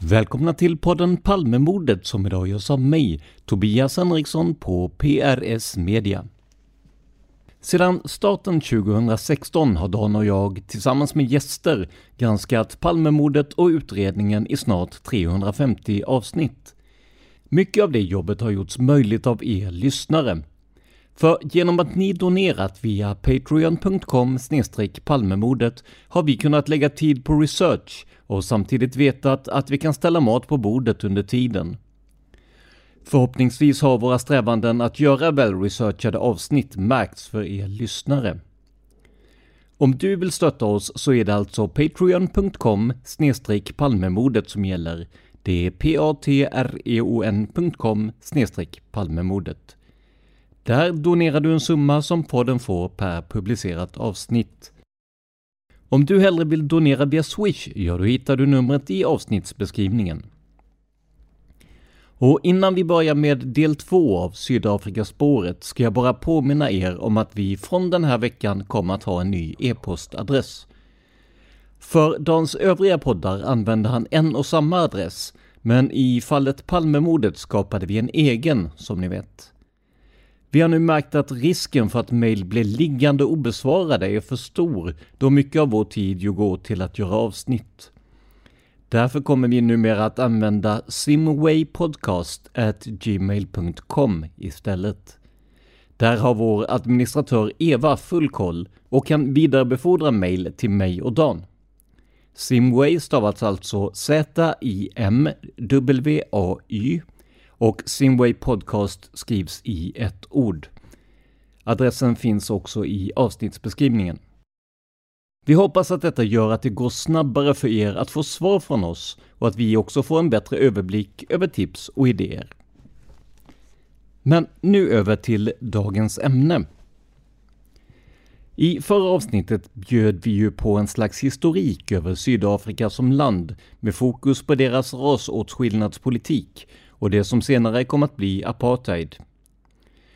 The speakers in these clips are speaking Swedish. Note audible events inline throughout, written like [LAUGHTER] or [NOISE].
Välkomna till podden Palmemordet som idag görs av mig, Tobias Henriksson på PRS Media. Sedan starten 2016 har Dan och jag tillsammans med gäster granskat Palmemordet och utredningen i snart 350 avsnitt. Mycket av det jobbet har gjorts möjligt av er lyssnare. För genom att ni donerat via patreon.com palmemordet har vi kunnat lägga tid på research och samtidigt vetat att vi kan ställa mat på bordet under tiden. Förhoppningsvis har våra strävanden att göra välresearchade avsnitt märkts för er lyssnare. Om du vill stötta oss så är det alltså patreon.com palmemordet som gäller. Det är patreon.com palmemordet. Där donerar du en summa som podden får per publicerat avsnitt. Om du hellre vill donera via Swish, ja då hittar du numret i avsnittsbeskrivningen. Och innan vi börjar med del två av Sydafrikaspåret ska jag bara påminna er om att vi från den här veckan kommer att ha en ny e-postadress. För Dans övriga poddar använde han en och samma adress, men i fallet Palmemordet skapade vi en egen, som ni vet. Vi har nu märkt att risken för att mejl blir liggande obesvarade är för stor, då mycket av vår tid ju går till att göra avsnitt. Därför kommer vi numera att använda simwaypodcast@gmail.com istället. Där har vår administratör Eva full koll och kan vidarebefordra mejl till mig och Dan. Simway stavas alltså Z-I-M-W-A-Y och Simway Podcast skrivs i ett ord. Adressen finns också i avsnittsbeskrivningen. Vi hoppas att detta gör att det går snabbare för er att få svar från oss och att vi också får en bättre överblick över tips och idéer. Men nu över till dagens ämne. I förra avsnittet bjöd vi ju på en slags historik över Sydafrika som land med fokus på deras rasåtskillnadspolitik och det som senare kom att bli apartheid.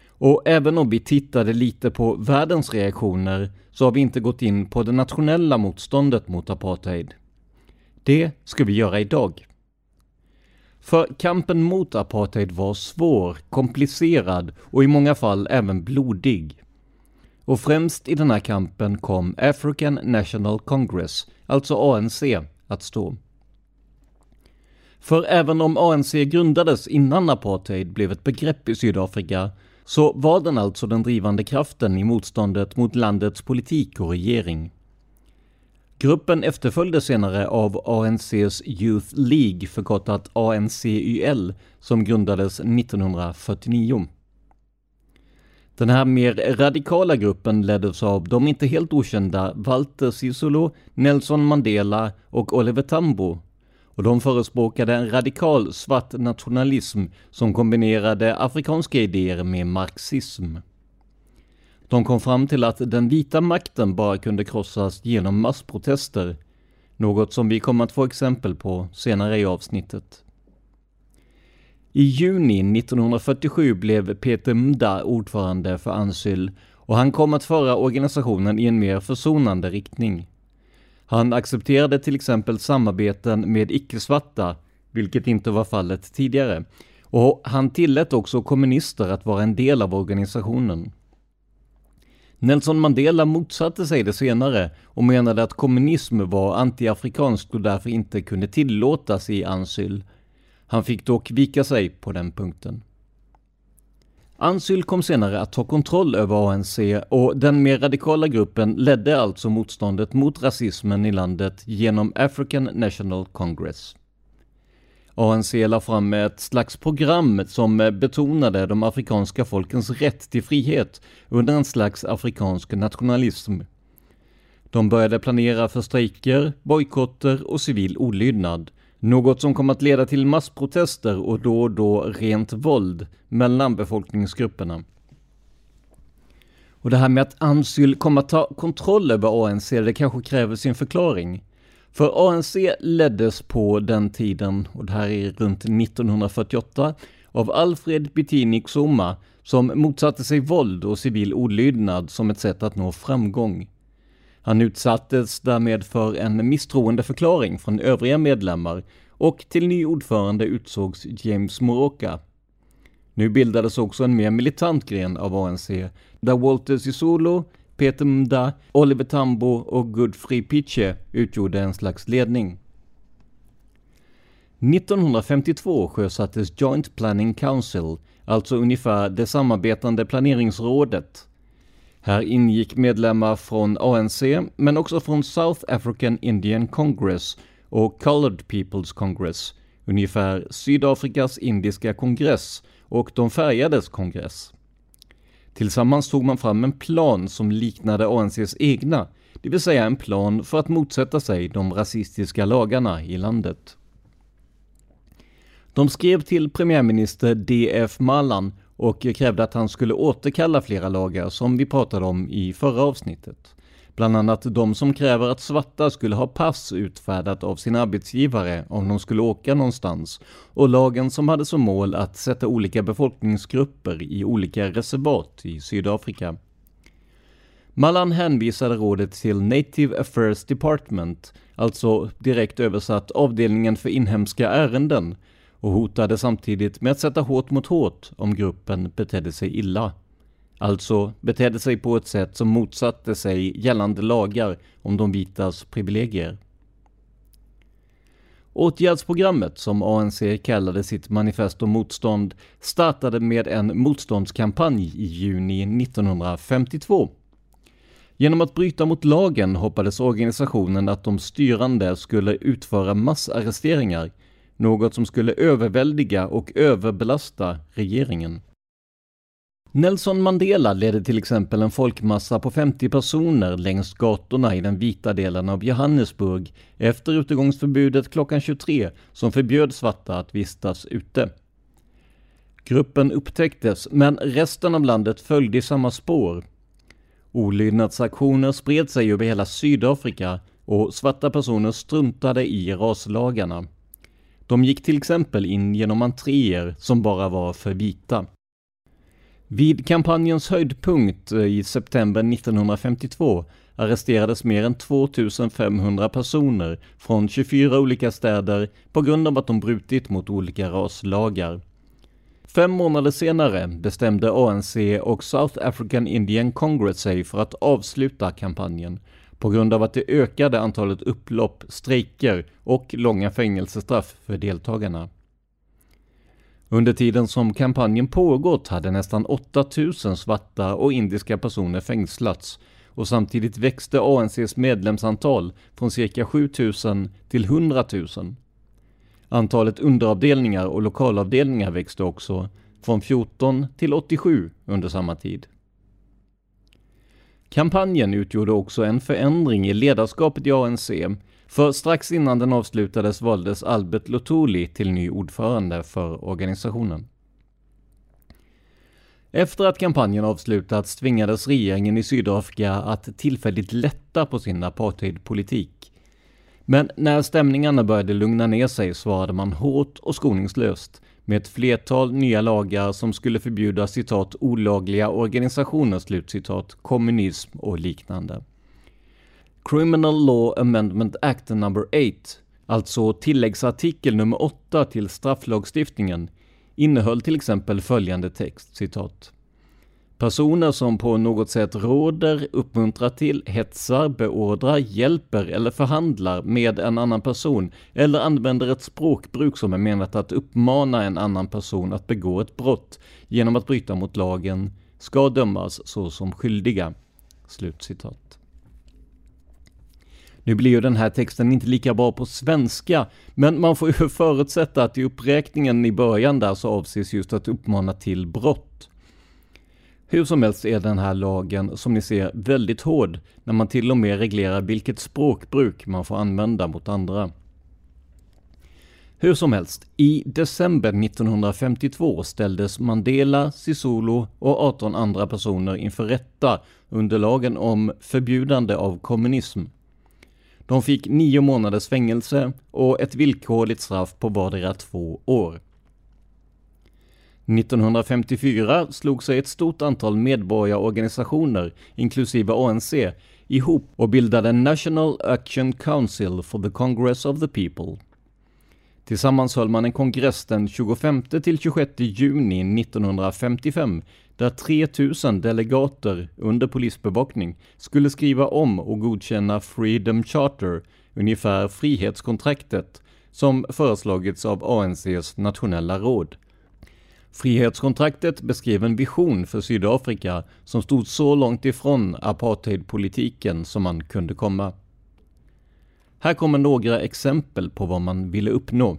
Och även om vi tittade lite på världens reaktioner så har vi inte gått in på det nationella motståndet mot apartheid. Det ska vi göra idag. För kampen mot apartheid var svår, komplicerad och i många fall även blodig. Och främst i den här kampen kom African National Congress, alltså ANC, att stå. För även om ANC grundades innan apartheid blev ett begrepp i Sydafrika, så var den alltså den drivande kraften i motståndet mot landets politik och regering. Gruppen efterföljdes senare av ANCs Youth League, förkortat ANCYL, som grundades 1949. Den här mer radikala gruppen leddes av de inte helt okända Walter Sisulu, Nelson Mandela och Oliver Tambo. Och de förespråkade en radikal svart nationalism som kombinerade afrikanska idéer med marxism. De kom fram till att den vita makten bara kunde krossas genom massprotester, något som vi kommer att få exempel på senare i avsnittet. I juni 1947 blev Peter Mda ordförande för Ansyl och han kom att föra organisationen i en mer försonande riktning. Han accepterade till exempel samarbeten med icke-svarta, vilket inte var fallet tidigare, och han tillät också kommunister att vara en del av organisationen. Nelson Mandela motsatte sig det senare och menade att kommunism var antiafrikanskt och därför inte kunde tillåtas i Ansyl. Han fick dock vika sig på den punkten. Ansyl kom senare att ta kontroll över ANC och den mer radikala gruppen ledde alltså motståndet mot rasismen i landet genom African National Congress. ANC la fram ett slags program som betonade de afrikanska folkens rätt till frihet under en slags afrikansk nationalism. De började planera för strejker, bojkotter och civil olydnad, något som kom att leda till massprotester och då och då rent våld mellan befolkningsgrupperna. Och det här med att Ansyl kom att ta kontroll över ANC, det kanske kräver sin förklaring. För ANC leddes på den tiden, och det här är runt 1948, av Alfred Bitini Xuma som motsatte sig våld och civil olydnad som ett sätt att nå framgång. Han utsattes därmed för en misstroendeförklaring från övriga medlemmar och till ny ordförande utsågs James Moroka. Nu bildades också en mer militant gren av ANC, där Walter Sisulu, Peter Mda, Oliver Tambo och Godfrey Piche utgjorde en slags ledning. 1952 sjösattes Joint Planning Council, alltså ungefär det samarbetande planeringsrådet. Här ingick medlemmar från ANC, men också från South African Indian Congress och Colored People's Congress, ungefär Sydafrikas indiska kongress och de färgades kongress. Tillsammans tog man fram en plan som liknade ANCs egna, det vill säga en plan för att motsätta sig de rasistiska lagarna i landet. De skrev till premiärminister D.F. Malan och krävde att han skulle återkalla flera lagar som vi pratade om i förra avsnittet. Bland annat de som kräver att svarta skulle ha pass utfärdat av sin arbetsgivare om de skulle åka någonstans och lagen som hade som mål att sätta olika befolkningsgrupper i olika reservat i Sydafrika. Mallan hänvisade rådet till Native Affairs Department, alltså direkt översatt avdelningen för inhemska ärenden, och hotade samtidigt med att sätta hårt mot hårt om gruppen betedde sig illa. Alltså betedde sig på ett sätt som motsatte sig gällande lagar om de vitas privilegier. Åtgärdsprogrammet, som ANC kallade sitt manifest om motstånd, startade med en motståndskampanj i juni 1952. Genom att bryta mot lagen hoppades organisationen att de styrande skulle utföra massarresteringar, något som skulle överväldiga och överbelasta regeringen. Nelson Mandela ledde till exempel en folkmassa på 50 personer längs gatorna i den vita delen av Johannesburg efter utegångsförbudet klockan 23 som förbjöd svarta att vistas ute. Gruppen upptäcktes, men resten av landet följde i samma spår. Olydnadsaktioner spred sig över hela Sydafrika och svarta personer struntade i raslagarna. De gick till exempel in genom entréer som bara var för vita. Vid kampanjens höjdpunkt eh, i september 1952 arresterades mer än 2500 personer från 24 olika städer på grund av att de brutit mot olika raslagar. Fem månader senare bestämde ANC och South African Indian Congress sig för att avsluta kampanjen på grund av att det ökade antalet upplopp, strejker och långa fängelsestraff för deltagarna. Under tiden som kampanjen pågått hade nästan 8000 svarta och indiska personer fängslats och samtidigt växte ANCs medlemsantal från cirka 7000 till 100 000. Antalet underavdelningar och lokalavdelningar växte också från 14 till 87 under samma tid. Kampanjen utgjorde också en förändring i ledarskapet i ANC, för strax innan den avslutades valdes Albert Lotuli till ny ordförande för organisationen. Efter att kampanjen avslutats tvingades regeringen i Sydafrika att tillfälligt lätta på sin apartheidpolitik. Men när stämningarna började lugna ner sig svarade man hårt och skoningslöst med ett flertal nya lagar som skulle förbjuda citat olagliga organisationer, slutcitat, kommunism och liknande. Criminal Law Amendment Act number 8, alltså tilläggsartikel nummer 8 till strafflagstiftningen, innehöll till exempel följande text, citat. Personer som på något sätt råder, uppmuntrar till, hetsar, beordrar, hjälper eller förhandlar med en annan person eller använder ett språkbruk som är menat att uppmana en annan person att begå ett brott genom att bryta mot lagen ska dömas såsom skyldiga. Slutcitat. Nu blir ju den här texten inte lika bra på svenska, men man får ju [LAUGHS] förutsätta att i uppräkningen i början där så avses just att uppmana till brott. Hur som helst är den här lagen, som ni ser, väldigt hård när man till och med reglerar vilket språkbruk man får använda mot andra. Hur som helst, i december 1952 ställdes Mandela, Sisulu och 18 andra personer inför rätta under lagen om förbjudande av kommunism. De fick nio månaders fängelse och ett villkorligt straff på vardera två år. 1954 slog sig ett stort antal medborgarorganisationer, inklusive ANC, ihop och bildade National Action Council for the Congress of the People. Tillsammans höll man en kongress den 25 till 26 juni 1955 där 3000 delegater under polisbevakning skulle skriva om och godkänna Freedom Charter, ungefär frihetskontraktet, som föreslagits av ANCs nationella råd. Frihetskontraktet beskrev en vision för Sydafrika som stod så långt ifrån apartheidpolitiken som man kunde komma. Här kommer några exempel på vad man ville uppnå.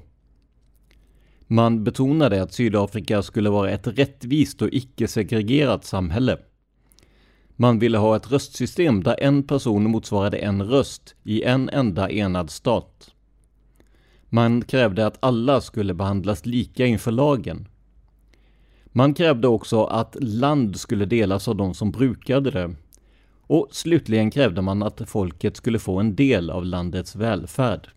Man betonade att Sydafrika skulle vara ett rättvist och icke-segregerat samhälle. Man ville ha ett röstsystem där en person motsvarade en röst i en enda enad stat. Man krävde att alla skulle behandlas lika inför lagen. Man krävde också att land skulle delas av de som brukade det. Och slutligen krävde man att folket skulle få en del av landets välfärd.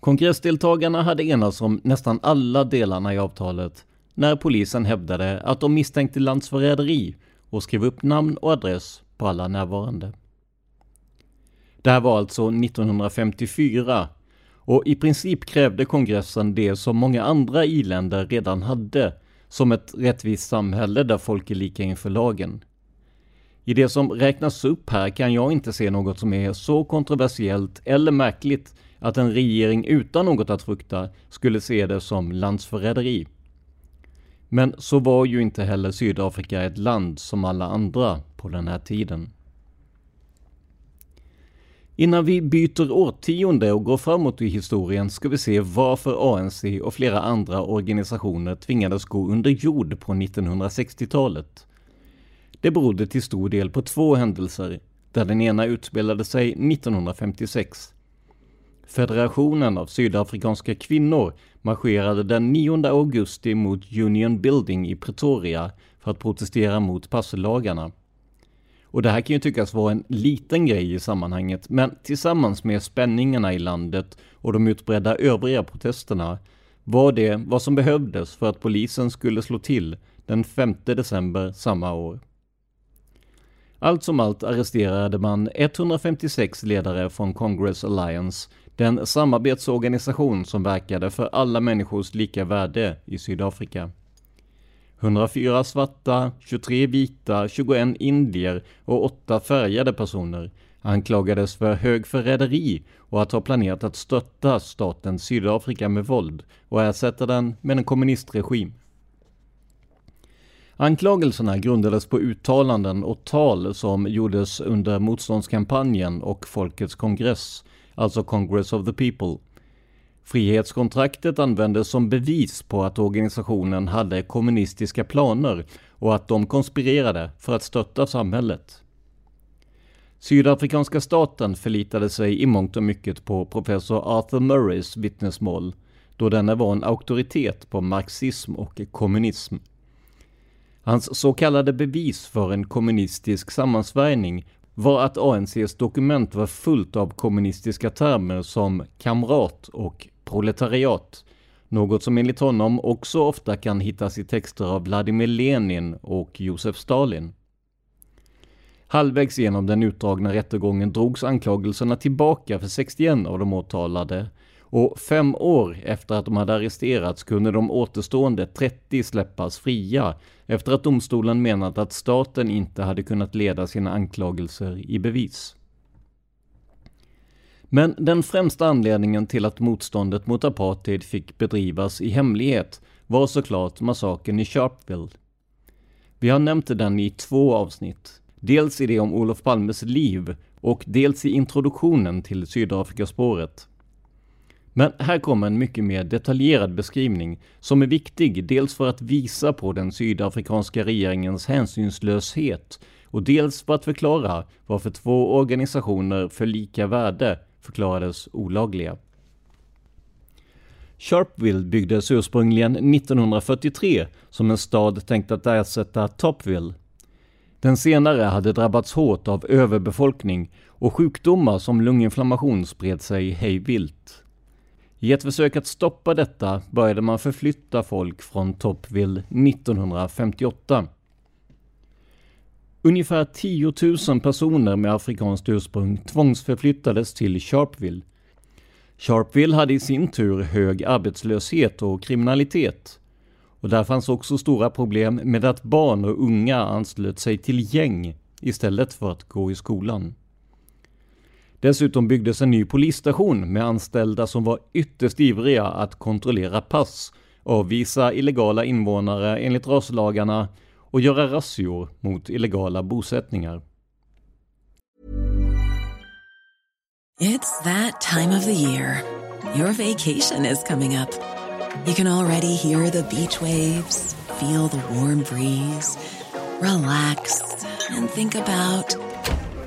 Kongressdeltagarna hade enats om nästan alla delarna i avtalet när polisen hävdade att de misstänkte landsförräderi och skrev upp namn och adress på alla närvarande. Det här var alltså 1954 och i princip krävde kongressen det som många andra i-länder redan hade, som ett rättvist samhälle där folk är lika inför lagen. I det som räknas upp här kan jag inte se något som är så kontroversiellt eller märkligt att en regering utan något att frukta skulle se det som landsförräderi. Men så var ju inte heller Sydafrika ett land som alla andra på den här tiden. Innan vi byter årtionde och går framåt i historien ska vi se varför ANC och flera andra organisationer tvingades gå under jord på 1960-talet. Det berodde till stor del på två händelser, där den ena utspelade sig 1956. Federationen av sydafrikanska kvinnor marscherade den 9 augusti mot Union Building i Pretoria för att protestera mot passlagarna. Och det här kan ju tyckas vara en liten grej i sammanhanget, men tillsammans med spänningarna i landet och de utbredda övriga protesterna var det vad som behövdes för att polisen skulle slå till den 5 december samma år. Allt som allt arresterade man 156 ledare från Congress Alliance, den samarbetsorganisation som verkade för alla människors lika värde i Sydafrika. 104 svarta, 23 vita, 21 indier och 8 färgade personer anklagades för högförräderi och att ha planerat att stötta staten Sydafrika med våld och ersätta den med en kommunistregim. Anklagelserna grundades på uttalanden och tal som gjordes under motståndskampanjen och Folkets kongress, alltså Congress of the People. Frihetskontraktet användes som bevis på att organisationen hade kommunistiska planer och att de konspirerade för att stötta samhället. Sydafrikanska staten förlitade sig i mångt och mycket på professor Arthur Murrays vittnesmål, då denne var en auktoritet på marxism och kommunism. Hans så kallade bevis för en kommunistisk sammansvärjning var att ANCs dokument var fullt av kommunistiska termer som kamrat och proletariat, något som enligt honom också ofta kan hittas i texter av Vladimir Lenin och Josef Stalin. Halvvägs genom den utdragna rättegången drogs anklagelserna tillbaka för 61 av de åtalade och fem år efter att de hade arresterats kunde de återstående 30 släppas fria efter att domstolen menat att staten inte hade kunnat leda sina anklagelser i bevis. Men den främsta anledningen till att motståndet mot apartheid fick bedrivas i hemlighet var såklart massakern i Sharpeville. Vi har nämnt den i två avsnitt. Dels i det om Olof Palmes liv och dels i introduktionen till Sydafrikaspåret. Men här kommer en mycket mer detaljerad beskrivning som är viktig dels för att visa på den sydafrikanska regeringens hänsynslöshet och dels för att förklara varför två organisationer för lika värde förklarades olagliga. Sharpeville byggdes ursprungligen 1943 som en stad tänkt att ersätta Topville. Den senare hade drabbats hårt av överbefolkning och sjukdomar som lunginflammation spred sig hej vilt. I ett försök att stoppa detta började man förflytta folk från Topville 1958. Ungefär 10 000 personer med afrikanskt ursprung tvångsförflyttades till Sharpeville. Sharpeville hade i sin tur hög arbetslöshet och kriminalitet. Och där fanns också stora problem med att barn och unga anslöt sig till gäng istället för att gå i skolan. Dessutom byggdes en ny polisstation med anställda som var ytterst ivriga att kontrollera pass, avvisa illegala invånare enligt raslagarna och göra razzior mot illegala bosättningar. It's that time of the year. Your vacation is coming up. You can already hear the beach waves, feel the warm breeze, relax and think about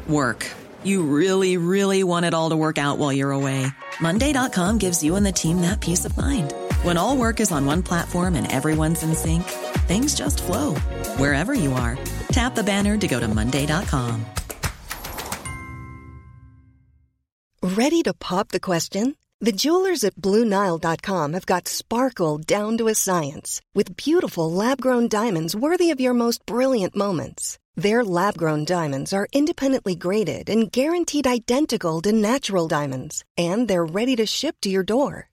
work. You really, really want it all to work out while you're away. Monday.com gives you and the team that peace of mind. When all work is on one platform and everyone's in sync, things just flow wherever you are. Tap the banner to go to Monday.com. Ready to pop the question? The jewelers at Bluenile.com have got sparkle down to a science with beautiful lab grown diamonds worthy of your most brilliant moments. Their lab grown diamonds are independently graded and guaranteed identical to natural diamonds, and they're ready to ship to your door.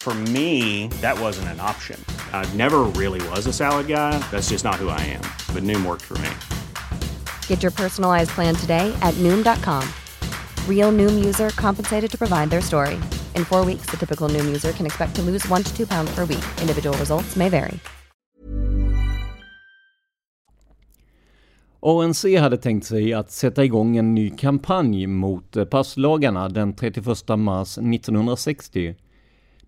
For me, that wasn't an option. I never really was a salad guy. That's just not who I am. But Noom worked for me. Get your personalized plan today at Noom.com. Real Noom user compensated to provide their story. In four weeks, the typical Noom user can expect to lose one to two pounds per week. Individual results may vary. ANC hade tänkt sig att sätta igång en ny kampanj mot passlagarna den 31 mars 1960.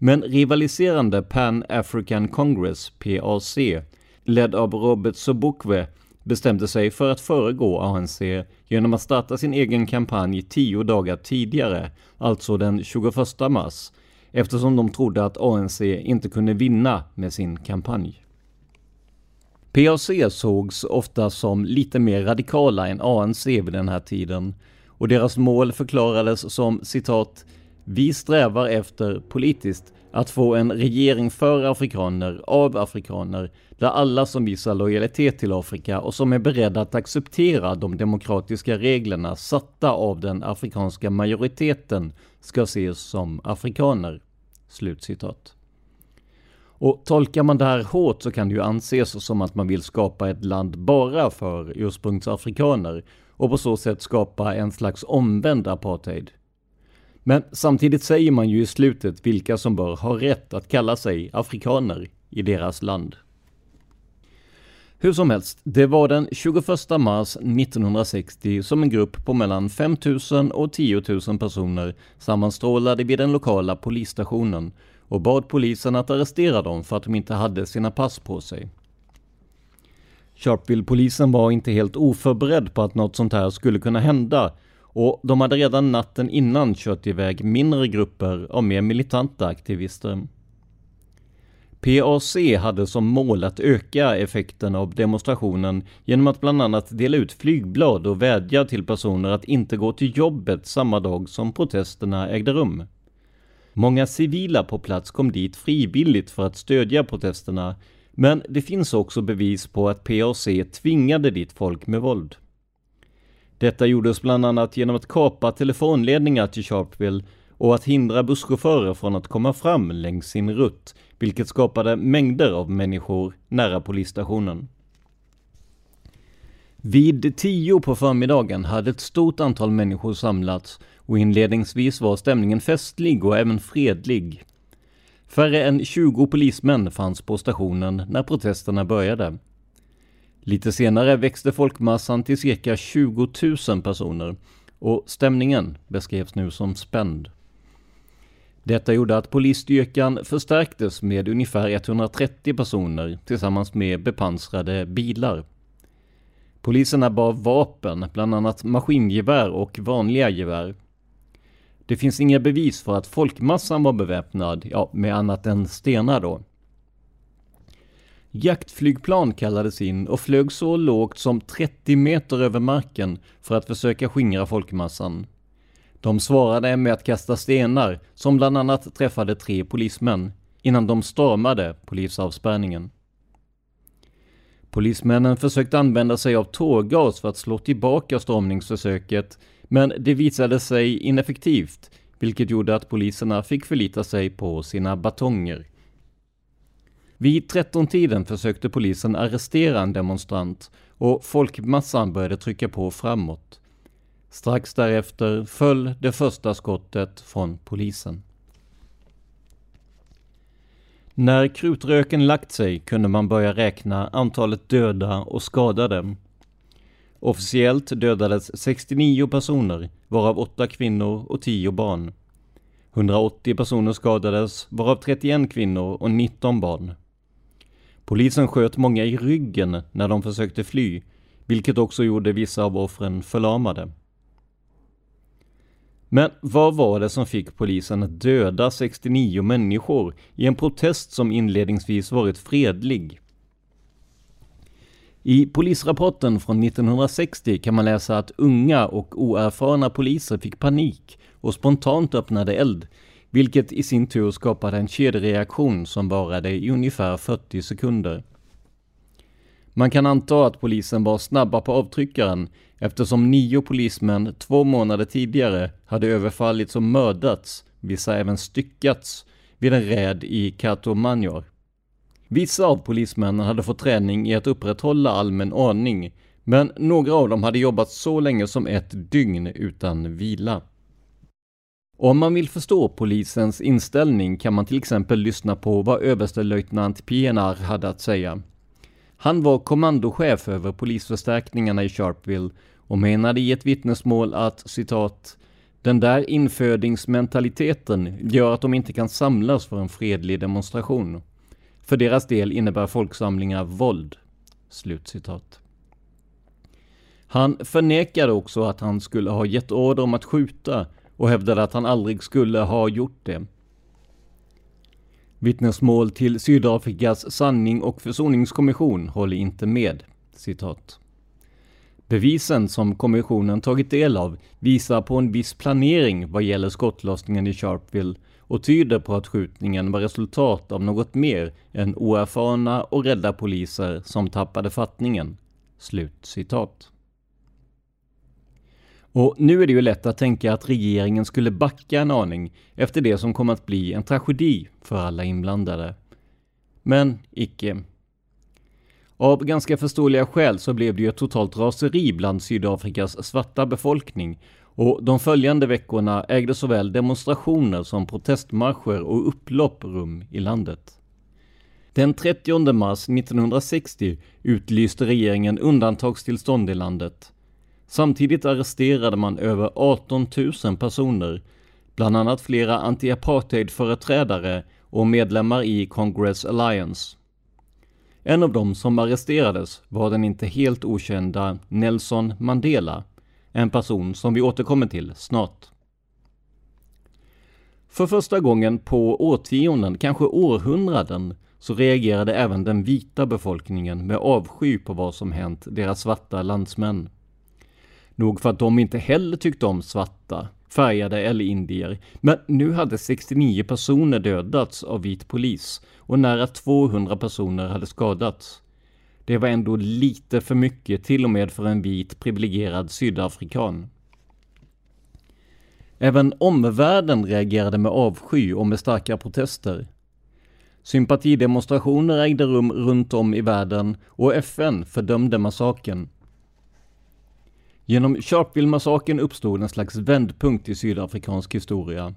Men rivaliserande Pan African Congress, PAC, ledd av Robert Sobukwe, bestämde sig för att föregå ANC genom att starta sin egen kampanj tio dagar tidigare, alltså den 21 mars, eftersom de trodde att ANC inte kunde vinna med sin kampanj. PAC sågs ofta som lite mer radikala än ANC vid den här tiden och deras mål förklarades som citat ”Vi strävar efter politiskt att få en regering för afrikaner, av afrikaner, där alla som visar lojalitet till Afrika och som är beredda att acceptera de demokratiska reglerna satta av den afrikanska majoriteten ska ses som afrikaner.” Slutcitat. Och tolkar man det här hårt så kan det ju anses som att man vill skapa ett land bara för ursprungsafrikaner och på så sätt skapa en slags omvänd apartheid. Men samtidigt säger man ju i slutet vilka som bör ha rätt att kalla sig afrikaner i deras land. Hur som helst, det var den 21 mars 1960 som en grupp på mellan 5 000 och 10 000 personer sammanstrålade vid den lokala polisstationen och bad polisen att arrestera dem för att de inte hade sina pass på sig. Sharpeville-polisen var inte helt oförberedd på att något sånt här skulle kunna hända och de hade redan natten innan kört iväg mindre grupper av mer militanta aktivister. PAC hade som mål att öka effekten av demonstrationen genom att bland annat dela ut flygblad och vädja till personer att inte gå till jobbet samma dag som protesterna ägde rum. Många civila på plats kom dit frivilligt för att stödja protesterna, men det finns också bevis på att PAC tvingade dit folk med våld. Detta gjordes bland annat genom att kapa telefonledningar till Sharpeville och att hindra busschaufförer från att komma fram längs sin rutt, vilket skapade mängder av människor nära polisstationen. Vid tio på förmiddagen hade ett stort antal människor samlats och inledningsvis var stämningen festlig och även fredlig. Färre än 20 polismän fanns på stationen när protesterna började. Lite senare växte folkmassan till cirka 20 000 personer och stämningen beskrevs nu som spänd. Detta gjorde att polisstyrkan förstärktes med ungefär 130 personer tillsammans med bepansrade bilar. Poliserna bar vapen, bland annat maskingevär och vanliga gevär. Det finns inga bevis för att folkmassan var beväpnad, ja, med annat än stenar då. Jaktflygplan kallades in och flög så lågt som 30 meter över marken för att försöka skingra folkmassan. De svarade med att kasta stenar, som bland annat träffade tre polismän, innan de stormade polisavspärrningen. Polismännen försökte använda sig av tårgas för att slå tillbaka stormningsförsöket, men det visade sig ineffektivt, vilket gjorde att poliserna fick förlita sig på sina batonger. Vid 13-tiden försökte polisen arrestera en demonstrant och folkmassan började trycka på framåt. Strax därefter föll det första skottet från polisen. När krutröken lagt sig kunde man börja räkna antalet döda och skadade. Officiellt dödades 69 personer, varav 8 kvinnor och 10 barn. 180 personer skadades, varav 31 kvinnor och 19 barn. Polisen sköt många i ryggen när de försökte fly, vilket också gjorde vissa av offren förlamade. Men vad var det som fick polisen att döda 69 människor i en protest som inledningsvis varit fredlig? I polisrapporten från 1960 kan man läsa att unga och oerfarna poliser fick panik och spontant öppnade eld, vilket i sin tur skapade en kedjereaktion som varade i ungefär 40 sekunder. Man kan anta att polisen var snabba på avtryckaren eftersom nio polismän två månader tidigare hade överfallits och mördats, vissa även styckats, vid en räd i Cato Manor. Vissa av polismännen hade fått träning i att upprätthålla allmän ordning, men några av dem hade jobbat så länge som ett dygn utan vila. Om man vill förstå polisens inställning kan man till exempel lyssna på vad överstelöjtnant Pienar hade att säga. Han var kommandochef över polisförstärkningarna i Sharpeville och menade i ett vittnesmål att citat den där infödingsmentaliteten gör att de inte kan samlas för en fredlig demonstration. För deras del innebär folksamlingar våld. Slutcitat. Han förnekade också att han skulle ha gett order om att skjuta och hävdade att han aldrig skulle ha gjort det. Vittnesmål till Sydafrikas sanning och försoningskommission håller inte med. Citat. Bevisen som kommissionen tagit del av visar på en viss planering vad gäller skottlossningen i Sharpeville och tyder på att skjutningen var resultat av något mer än oerfarna och rädda poliser som tappade fattningen. Slut citat. Och nu är det ju lätt att tänka att regeringen skulle backa en aning efter det som kom att bli en tragedi för alla inblandade. Men icke. Av ganska förståeliga skäl så blev det ju ett totalt raseri bland Sydafrikas svarta befolkning och de följande veckorna ägde såväl demonstrationer som protestmarscher och upplopp rum i landet. Den 30 mars 1960 utlyste regeringen undantagstillstånd i landet. Samtidigt arresterade man över 18 000 personer, bland annat flera anti-apartheid-företrädare och medlemmar i Congress Alliance. En av dem som arresterades var den inte helt okända Nelson Mandela, en person som vi återkommer till snart. För första gången på årtionden, kanske århundraden, så reagerade även den vita befolkningen med avsky på vad som hänt deras svarta landsmän. Nog för att de inte heller tyckte om svarta, färgade eller indier, men nu hade 69 personer dödats av vit polis och nära 200 personer hade skadats. Det var ändå lite för mycket, till och med för en vit privilegierad sydafrikan. Även omvärlden reagerade med avsky och med starka protester. Sympatidemonstrationer ägde rum runt om i världen och FN fördömde massakern. Genom Sharpeville-massakern uppstod en slags vändpunkt i sydafrikansk historia.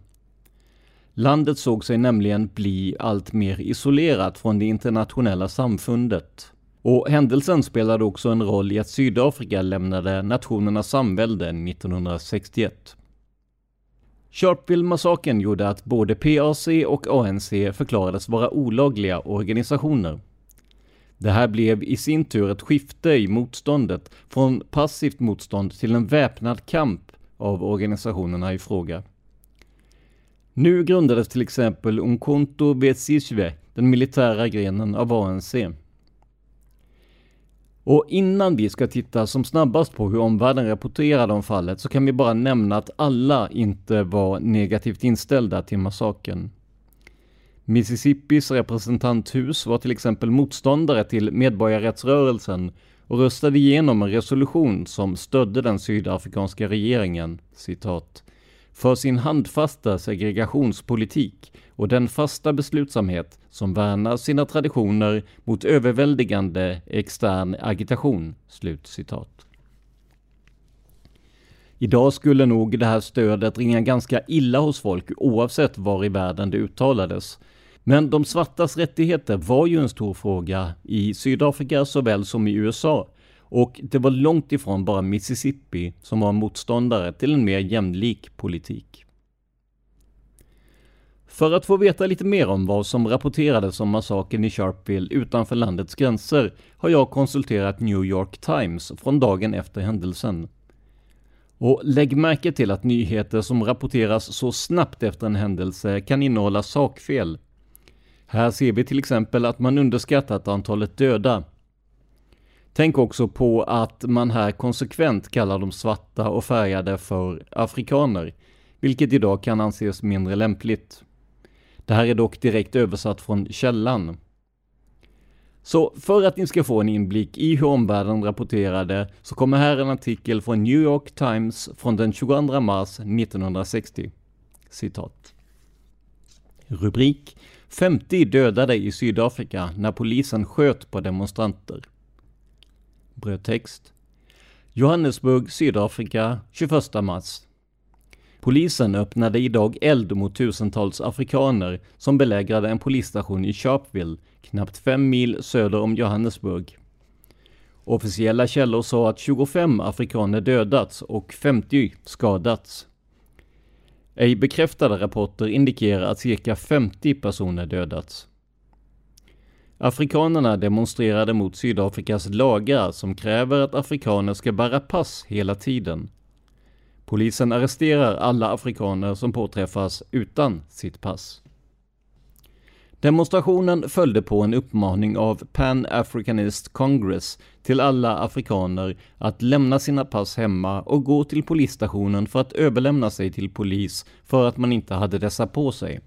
Landet såg sig nämligen bli allt mer isolerat från det internationella samfundet. Och händelsen spelade också en roll i att Sydafrika lämnade Nationernas samvälde 1961. Sharpeville-massakern gjorde att både PAC och ANC förklarades vara olagliga organisationer. Det här blev i sin tur ett skifte i motståndet från passivt motstånd till en väpnad kamp av organisationerna i fråga. Nu grundades till exempel Unkonto Wesizwe, den militära grenen av ANC. Och innan vi ska titta som snabbast på hur omvärlden rapporterade om fallet så kan vi bara nämna att alla inte var negativt inställda till massakern. Mississippis representanthus var till exempel motståndare till medborgarrättsrörelsen och röstade igenom en resolution som stödde den sydafrikanska regeringen, citat, för sin handfasta segregationspolitik och den fasta beslutsamhet som värnar sina traditioner mot överväldigande extern agitation." Slut citat. Idag skulle nog det här stödet ringa ganska illa hos folk oavsett var i världen det uttalades. Men de svartas rättigheter var ju en stor fråga i Sydafrika såväl som i USA och det var långt ifrån bara Mississippi som var motståndare till en mer jämlik politik. För att få veta lite mer om vad som rapporterades om massakern i Sharpeville utanför landets gränser har jag konsulterat New York Times från dagen efter händelsen. Och lägg märke till att nyheter som rapporteras så snabbt efter en händelse kan innehålla sakfel. Här ser vi till exempel att man underskattat antalet döda Tänk också på att man här konsekvent kallar de svarta och färgade för afrikaner, vilket idag kan anses mindre lämpligt. Det här är dock direkt översatt från källan. Så för att ni ska få en inblick i hur omvärlden rapporterade så kommer här en artikel från New York Times från den 22 mars 1960. Citat. Rubrik 50 dödade i Sydafrika när polisen sköt på demonstranter. Brödtext. Johannesburg, Sydafrika, 21 mars. Polisen öppnade idag eld mot tusentals afrikaner som belägrade en polisstation i Sharpeville, knappt fem mil söder om Johannesburg. Officiella källor sa att 25 afrikaner dödats och 50 skadats. Ej bekräftade rapporter indikerar att cirka 50 personer dödats. Afrikanerna demonstrerade mot Sydafrikas lagar som kräver att afrikaner ska bära pass hela tiden. Polisen arresterar alla afrikaner som påträffas utan sitt pass. Demonstrationen följde på en uppmaning av Pan Africanist Congress till alla afrikaner att lämna sina pass hemma och gå till polisstationen för att överlämna sig till polis för att man inte hade dessa på sig.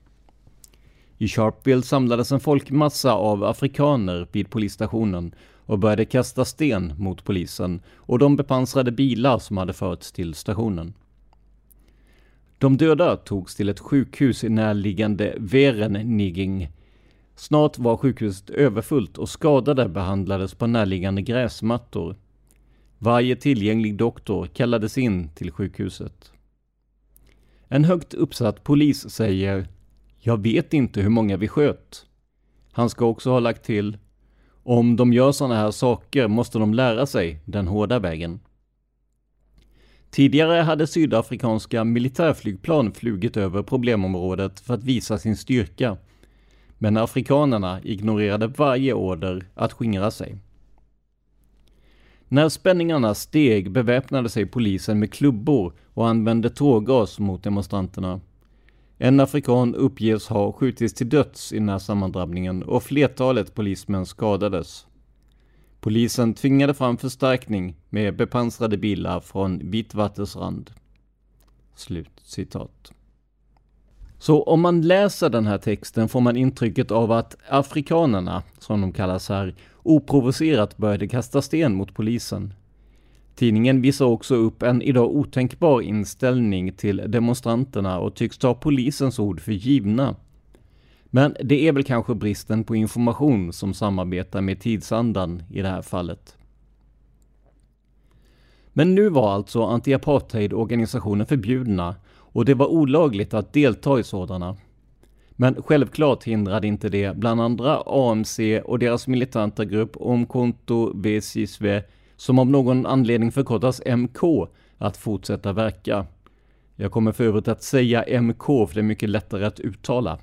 I Sharpeville samlades en folkmassa av afrikaner vid polisstationen och började kasta sten mot polisen och de bepansrade bilar som hade förts till stationen. De döda togs till ett sjukhus i närliggande Vereniging Snart var sjukhuset överfullt och skadade behandlades på närliggande gräsmattor. Varje tillgänglig doktor kallades in till sjukhuset. En högt uppsatt polis säger ”Jag vet inte hur många vi sköt”. Han ska också ha lagt till ”Om de gör sådana här saker måste de lära sig den hårda vägen”. Tidigare hade sydafrikanska militärflygplan flugit över problemområdet för att visa sin styrka. Men afrikanerna ignorerade varje order att skingra sig. När spänningarna steg beväpnade sig polisen med klubbor och använde tårgas mot demonstranterna. En afrikan uppges ha skjutits till döds i den här sammandrabbningen och flertalet polismän skadades. Polisen tvingade fram förstärkning med bepansrade bilar från Vitvattensrand. Slut citat. Så om man läser den här texten får man intrycket av att afrikanerna, som de kallas här, oprovocerat började kasta sten mot polisen. Tidningen visar också upp en idag otänkbar inställning till demonstranterna och tycks ta polisens ord för givna. Men det är väl kanske bristen på information som samarbetar med tidsandan i det här fallet. Men nu var alltså anti-apartheid-organisationer förbjudna och det var olagligt att delta i sådana. Men självklart hindrade inte det bland andra AMC och deras militanta grupp Omkonto Vesisve, som av någon anledning förkortas MK, att fortsätta verka. Jag kommer för övrigt att säga MK för det är mycket lättare att uttala.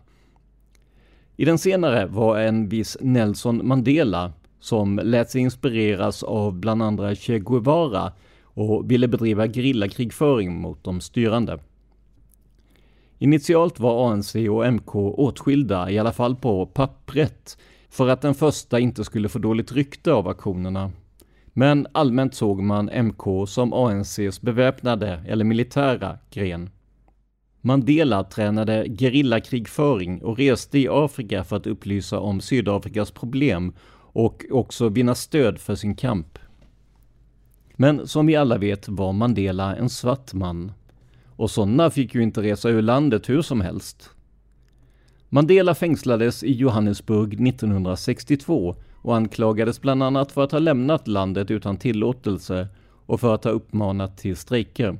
I den senare var en viss Nelson Mandela som lät sig inspireras av bland andra Che Guevara och ville bedriva gerillakrigföring mot de styrande. Initialt var ANC och MK åtskilda, i alla fall på pappret, för att den första inte skulle få dåligt rykte av aktionerna. Men allmänt såg man MK som ANCs beväpnade eller militära gren. Mandela tränade gerillakrigföring och reste i Afrika för att upplysa om Sydafrikas problem och också vinna stöd för sin kamp. Men som vi alla vet var Mandela en svart man. Och sådana fick ju inte resa ur landet hur som helst. Mandela fängslades i Johannesburg 1962 och anklagades bland annat för att ha lämnat landet utan tillåtelse och för att ha uppmanat till strejker.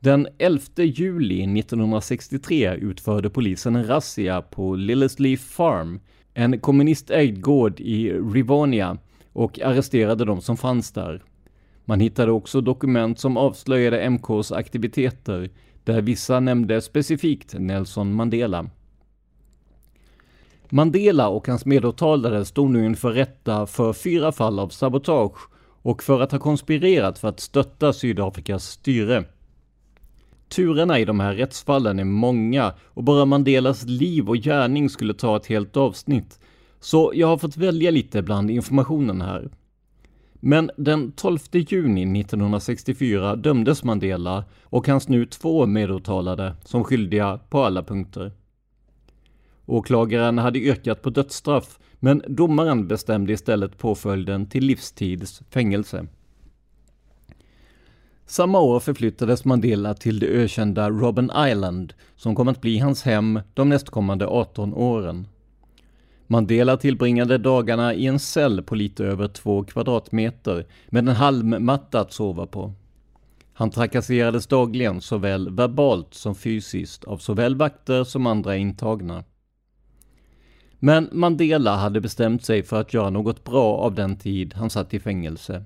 Den 11 juli 1963 utförde polisen en razzia på Lillesley Farm, en kommunistägd gård i Rivonia, och arresterade de som fanns där. Man hittade också dokument som avslöjade MKs aktiviteter, där vissa nämnde specifikt Nelson Mandela. Mandela och hans medåtalade stod nu inför rätta för fyra fall av sabotage och för att ha konspirerat för att stötta Sydafrikas styre. Turerna i de här rättsfallen är många och bara Mandelas liv och gärning skulle ta ett helt avsnitt. Så jag har fått välja lite bland informationen här. Men den 12 juni 1964 dömdes Mandela och hans nu två medåtalade som skyldiga på alla punkter. Åklagaren hade yrkat på dödsstraff, men domaren bestämde istället påföljden till livstids fängelse. Samma år förflyttades Mandela till det ökända Robben Island, som kom att bli hans hem de nästkommande 18 åren. Mandela tillbringade dagarna i en cell på lite över två kvadratmeter med en halmmatta att sova på. Han trakasserades dagligen såväl verbalt som fysiskt av såväl vakter som andra intagna. Men Mandela hade bestämt sig för att göra något bra av den tid han satt i fängelse.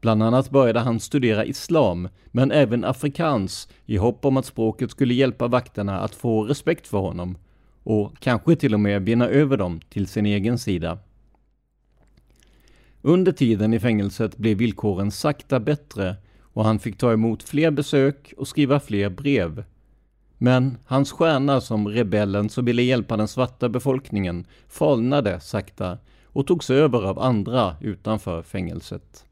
Bland annat började han studera islam, men även afrikans i hopp om att språket skulle hjälpa vakterna att få respekt för honom och kanske till och med vinna över dem till sin egen sida. Under tiden i fängelset blev villkoren sakta bättre och han fick ta emot fler besök och skriva fler brev. Men hans stjärna som rebellen som ville hjälpa den svarta befolkningen falnade sakta och togs över av andra utanför fängelset.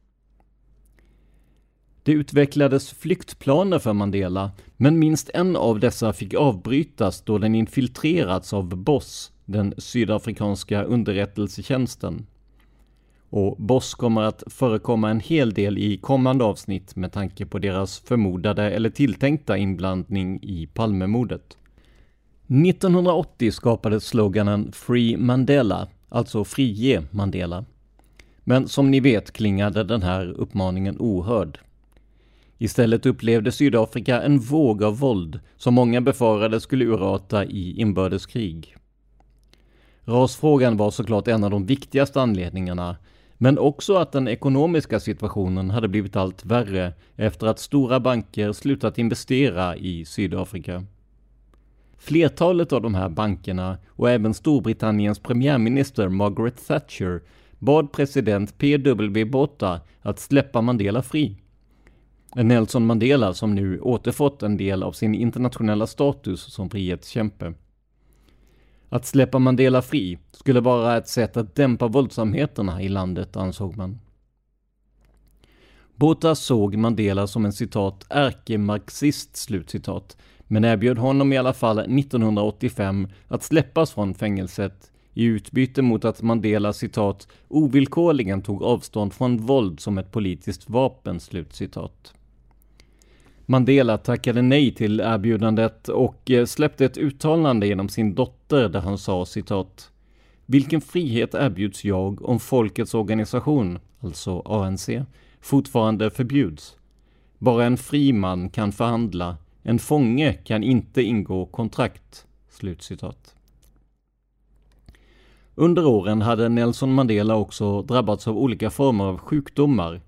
Det utvecklades flyktplaner för Mandela, men minst en av dessa fick avbrytas då den infiltrerats av BOSS, den sydafrikanska underrättelsetjänsten. Och BOSS kommer att förekomma en hel del i kommande avsnitt med tanke på deras förmodade eller tilltänkta inblandning i Palmemordet. 1980 skapades sloganen Free Mandela, alltså Frige Mandela. Men som ni vet klingade den här uppmaningen ohörd. Istället upplevde Sydafrika en våg av våld som många befarade skulle urarta i inbördeskrig. Rasfrågan var såklart en av de viktigaste anledningarna, men också att den ekonomiska situationen hade blivit allt värre efter att stora banker slutat investera i Sydafrika. Flertalet av de här bankerna och även Storbritanniens premiärminister Margaret Thatcher bad president P.W. Botha att släppa Mandela fri. Nelson Mandela som nu återfått en del av sin internationella status som frihetskämpe. Att släppa Mandela fri skulle vara ett sätt att dämpa våldsamheterna i landet, ansåg man. Botha såg Mandela som en citat ärkemarxist, slutcitat, men erbjöd honom i alla fall 1985 att släppas från fängelset i utbyte mot att Mandela citat ovillkorligen tog avstånd från våld som ett politiskt vapen, slutcitat. Mandela tackade nej till erbjudandet och eh, släppte ett uttalande genom sin dotter där han sa citat Vilken frihet erbjuds jag om folkets organisation, alltså ANC, fortfarande förbjuds? Bara en fri man kan förhandla, en fånge kan inte ingå kontrakt. Slutcitat. Under åren hade Nelson Mandela också drabbats av olika former av sjukdomar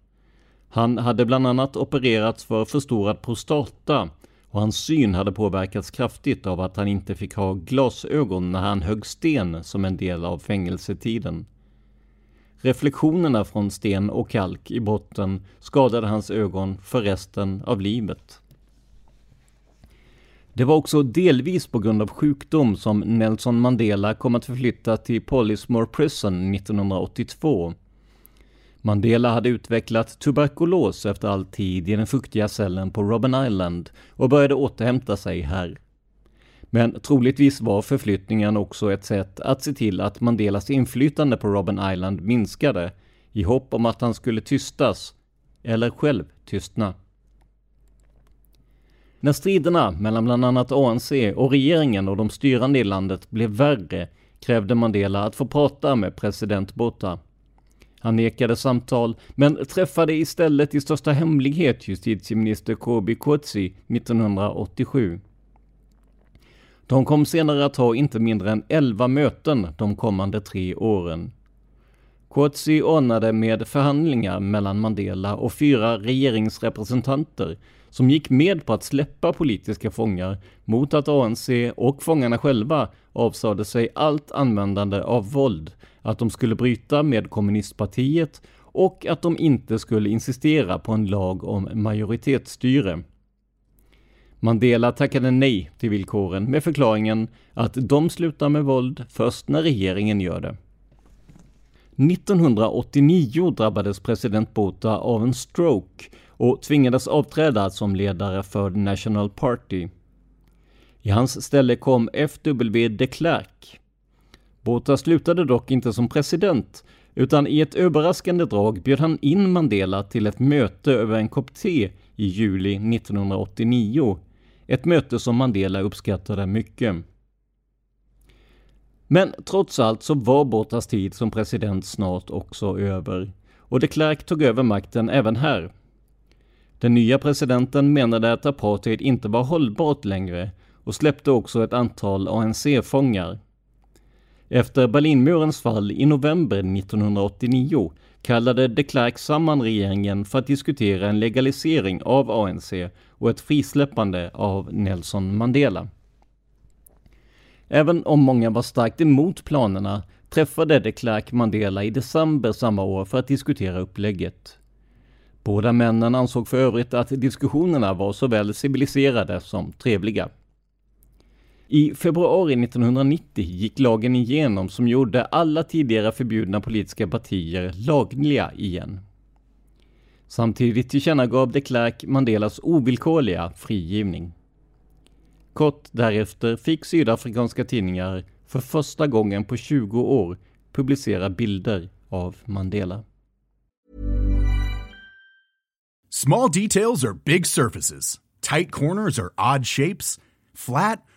han hade bland annat opererats för förstorad prostata och hans syn hade påverkats kraftigt av att han inte fick ha glasögon när han högg sten som en del av fängelsetiden. Reflektionerna från sten och kalk i botten skadade hans ögon för resten av livet. Det var också delvis på grund av sjukdom som Nelson Mandela kom att förflytta till Polismore Prison 1982 Mandela hade utvecklat tuberkulos efter all tid i den fuktiga cellen på Robben Island och började återhämta sig här. Men troligtvis var förflyttningen också ett sätt att se till att Mandelas inflytande på Robben Island minskade i hopp om att han skulle tystas, eller själv tystna. När striderna mellan bland annat ANC och regeringen och de styrande i landet blev värre krävde Mandela att få prata med president Botha. Han nekade samtal, men träffade istället i största hemlighet justitieminister Kobi Kotsi 1987. De kom senare att ha inte mindre än 11 möten de kommande tre åren. Kotsi ordnade med förhandlingar mellan Mandela och fyra regeringsrepresentanter som gick med på att släppa politiska fångar mot att ANC och fångarna själva avsade sig allt användande av våld att de skulle bryta med kommunistpartiet och att de inte skulle insistera på en lag om majoritetsstyre. Mandela tackade nej till villkoren med förklaringen att de slutar med våld först när regeringen gör det. 1989 drabbades president Botha av en stroke och tvingades avträda som ledare för The National Party. I hans ställe kom F.W. de Klerk. Botha slutade dock inte som president, utan i ett överraskande drag bjöd han in Mandela till ett möte över en kopp te i juli 1989. Ett möte som Mandela uppskattade mycket. Men trots allt så var Bothas tid som president snart också över och de Klerk tog över makten även här. Den nya presidenten menade att apartheid inte var hållbart längre och släppte också ett antal ANC-fångar. Efter Berlinmurens fall i november 1989 kallade de Klerk samman regeringen för att diskutera en legalisering av ANC och ett frisläppande av Nelson Mandela. Även om många var starkt emot planerna träffade de Klerk Mandela i december samma år för att diskutera upplägget. Båda männen ansåg för övrigt att diskussionerna var såväl civiliserade som trevliga. I februari 1990 gick lagen igenom som gjorde alla tidigare förbjudna politiska partier lagliga igen. Samtidigt tillkännagav de Klerk Mandelas ovillkorliga frigivning. Kort därefter fick sydafrikanska tidningar för första gången på 20 år publicera bilder av Mandela. Small details are big surfaces. Tight corners are odd shapes. Flat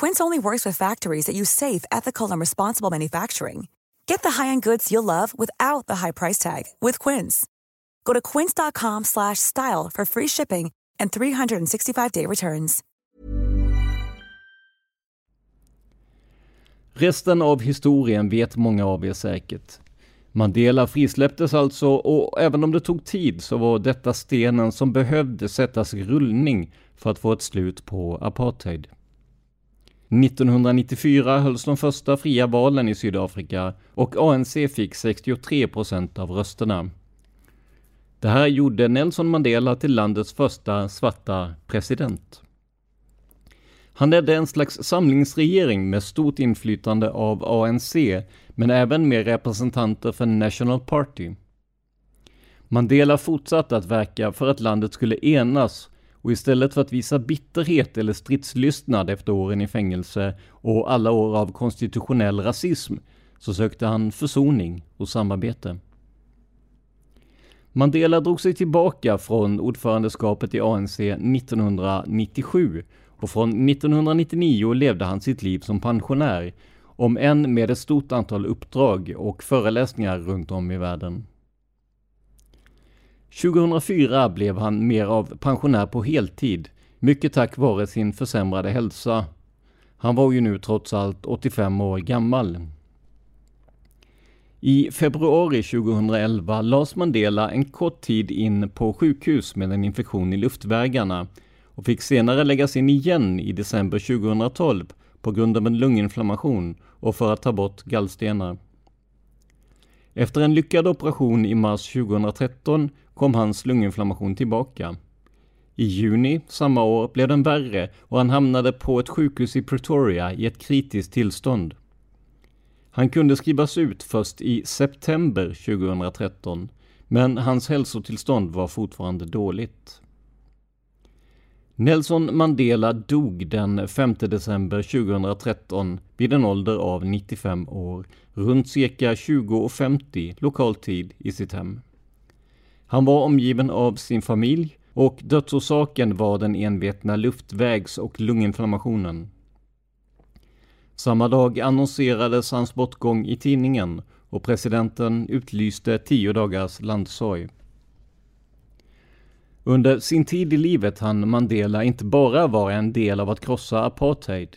Quince only works with factories that use safe, ethical, and responsible manufacturing. Get the high-end goods you'll love without the high price tag with Quince. Go to quince.com/style for free shipping and 365-day returns. Resten av historien vet många av er säkert. Mandela frisläpptes alltså och även om det tog tid så var detta stenen som behövde sättas i rullning för att få ett slut på apartheid. 1994 hölls de första fria valen i Sydafrika och ANC fick 63 procent av rösterna. Det här gjorde Nelson Mandela till landets första svarta president. Han ledde en slags samlingsregering med stort inflytande av ANC, men även med representanter för National Party. Mandela fortsatte att verka för att landet skulle enas och istället för att visa bitterhet eller stridslystnad efter åren i fängelse och alla år av konstitutionell rasism så sökte han försoning och samarbete. Mandela drog sig tillbaka från ordförandeskapet i ANC 1997 och från 1999 levde han sitt liv som pensionär, om än med ett stort antal uppdrag och föreläsningar runt om i världen. 2004 blev han mer av pensionär på heltid, mycket tack vare sin försämrade hälsa. Han var ju nu trots allt 85 år gammal. I februari 2011 lades Mandela en kort tid in på sjukhus med en infektion i luftvägarna och fick senare läggas in igen i december 2012 på grund av en lunginflammation och för att ta bort gallstenar. Efter en lyckad operation i mars 2013 kom hans lunginflammation tillbaka. I juni samma år blev den värre och han hamnade på ett sjukhus i Pretoria i ett kritiskt tillstånd. Han kunde skrivas ut först i september 2013, men hans hälsotillstånd var fortfarande dåligt. Nelson Mandela dog den 5 december 2013 vid en ålder av 95 år, runt cirka 20.50 lokal tid i sitt hem. Han var omgiven av sin familj och dödsorsaken var den envetna luftvägs och lunginflammationen. Samma dag annonserades hans bortgång i tidningen och presidenten utlyste tio dagars landsorg. Under sin tid i livet hann Mandela inte bara vara en del av att krossa apartheid.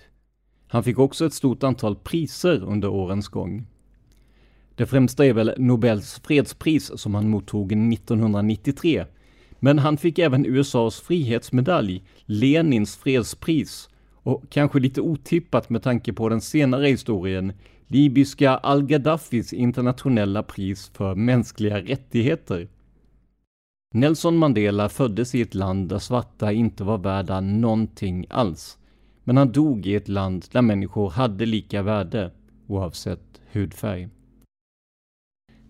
Han fick också ett stort antal priser under årens gång. Det främsta är väl Nobels fredspris som han mottog 1993. Men han fick även USAs frihetsmedalj, Lenins fredspris och kanske lite otippat med tanke på den senare historien, libyska al-Gaddafis internationella pris för mänskliga rättigheter. Nelson Mandela föddes i ett land där svarta inte var värda någonting alls. Men han dog i ett land där människor hade lika värde, oavsett hudfärg.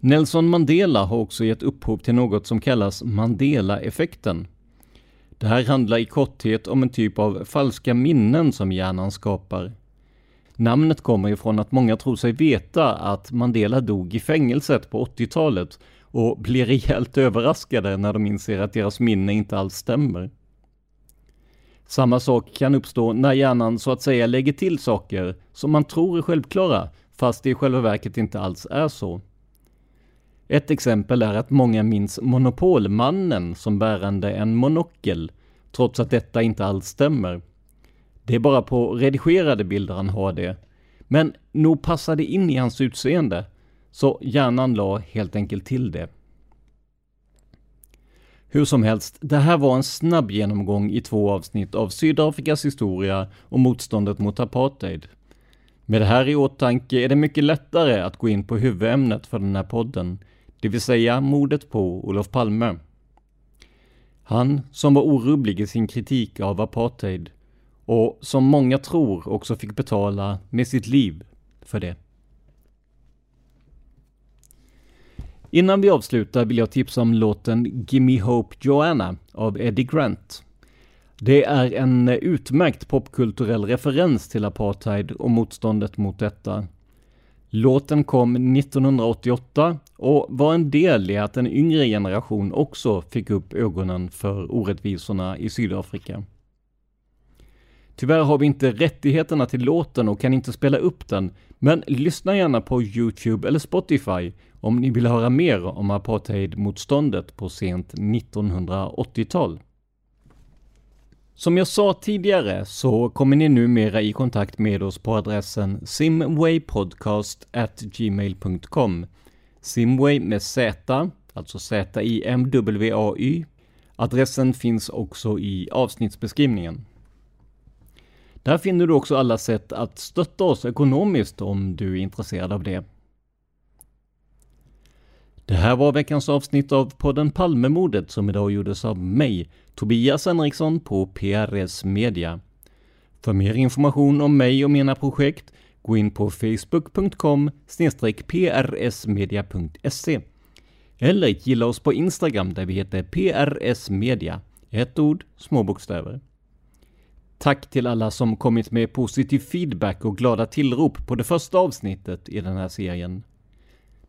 Nelson Mandela har också gett upphov till något som kallas Mandela-effekten. Det här handlar i korthet om en typ av falska minnen som hjärnan skapar. Namnet kommer ifrån att många tror sig veta att Mandela dog i fängelset på 80-talet och blir rejält överraskade när de inser att deras minne inte alls stämmer. Samma sak kan uppstå när hjärnan så att säga lägger till saker som man tror är självklara, fast det i själva verket inte alls är så. Ett exempel är att många minns Monopolmannen som bärande en monokel, trots att detta inte alls stämmer. Det är bara på redigerade bilder han har det. Men nog passar det in i hans utseende, så hjärnan la helt enkelt till det. Hur som helst, det här var en snabb genomgång i två avsnitt av Sydafrikas historia och motståndet mot apartheid. Med det här i åtanke är det mycket lättare att gå in på huvudämnet för den här podden, det vill säga mordet på Olof Palme. Han som var orubblig i sin kritik av apartheid och som många tror också fick betala med sitt liv för det. Innan vi avslutar vill jag tipsa om låten Gimme Hope Joanna av Eddie Grant. Det är en utmärkt popkulturell referens till apartheid och motståndet mot detta. Låten kom 1988 och var en del i att en yngre generation också fick upp ögonen för orättvisorna i Sydafrika. Tyvärr har vi inte rättigheterna till låten och kan inte spela upp den, men lyssna gärna på Youtube eller Spotify om ni vill höra mer om apartheidmotståndet på sent 1980-tal. Som jag sa tidigare så kommer ni numera i kontakt med oss på adressen simwaypodcast@gmail.com. Simway med Z, alltså Z-I-M-W-A-Y. Adressen finns också i avsnittsbeskrivningen. Där finner du också alla sätt att stötta oss ekonomiskt om du är intresserad av det. Det här var veckans avsnitt av podden Palmemordet som idag gjordes av mig, Tobias Henriksson på PRS Media. För mer information om mig och mina projekt, gå in på facebook.com prsmedia.se eller gilla oss på Instagram där vi heter PRS Media. Ett ord, små bokstäver. Tack till alla som kommit med positiv feedback och glada tillrop på det första avsnittet i den här serien.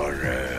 your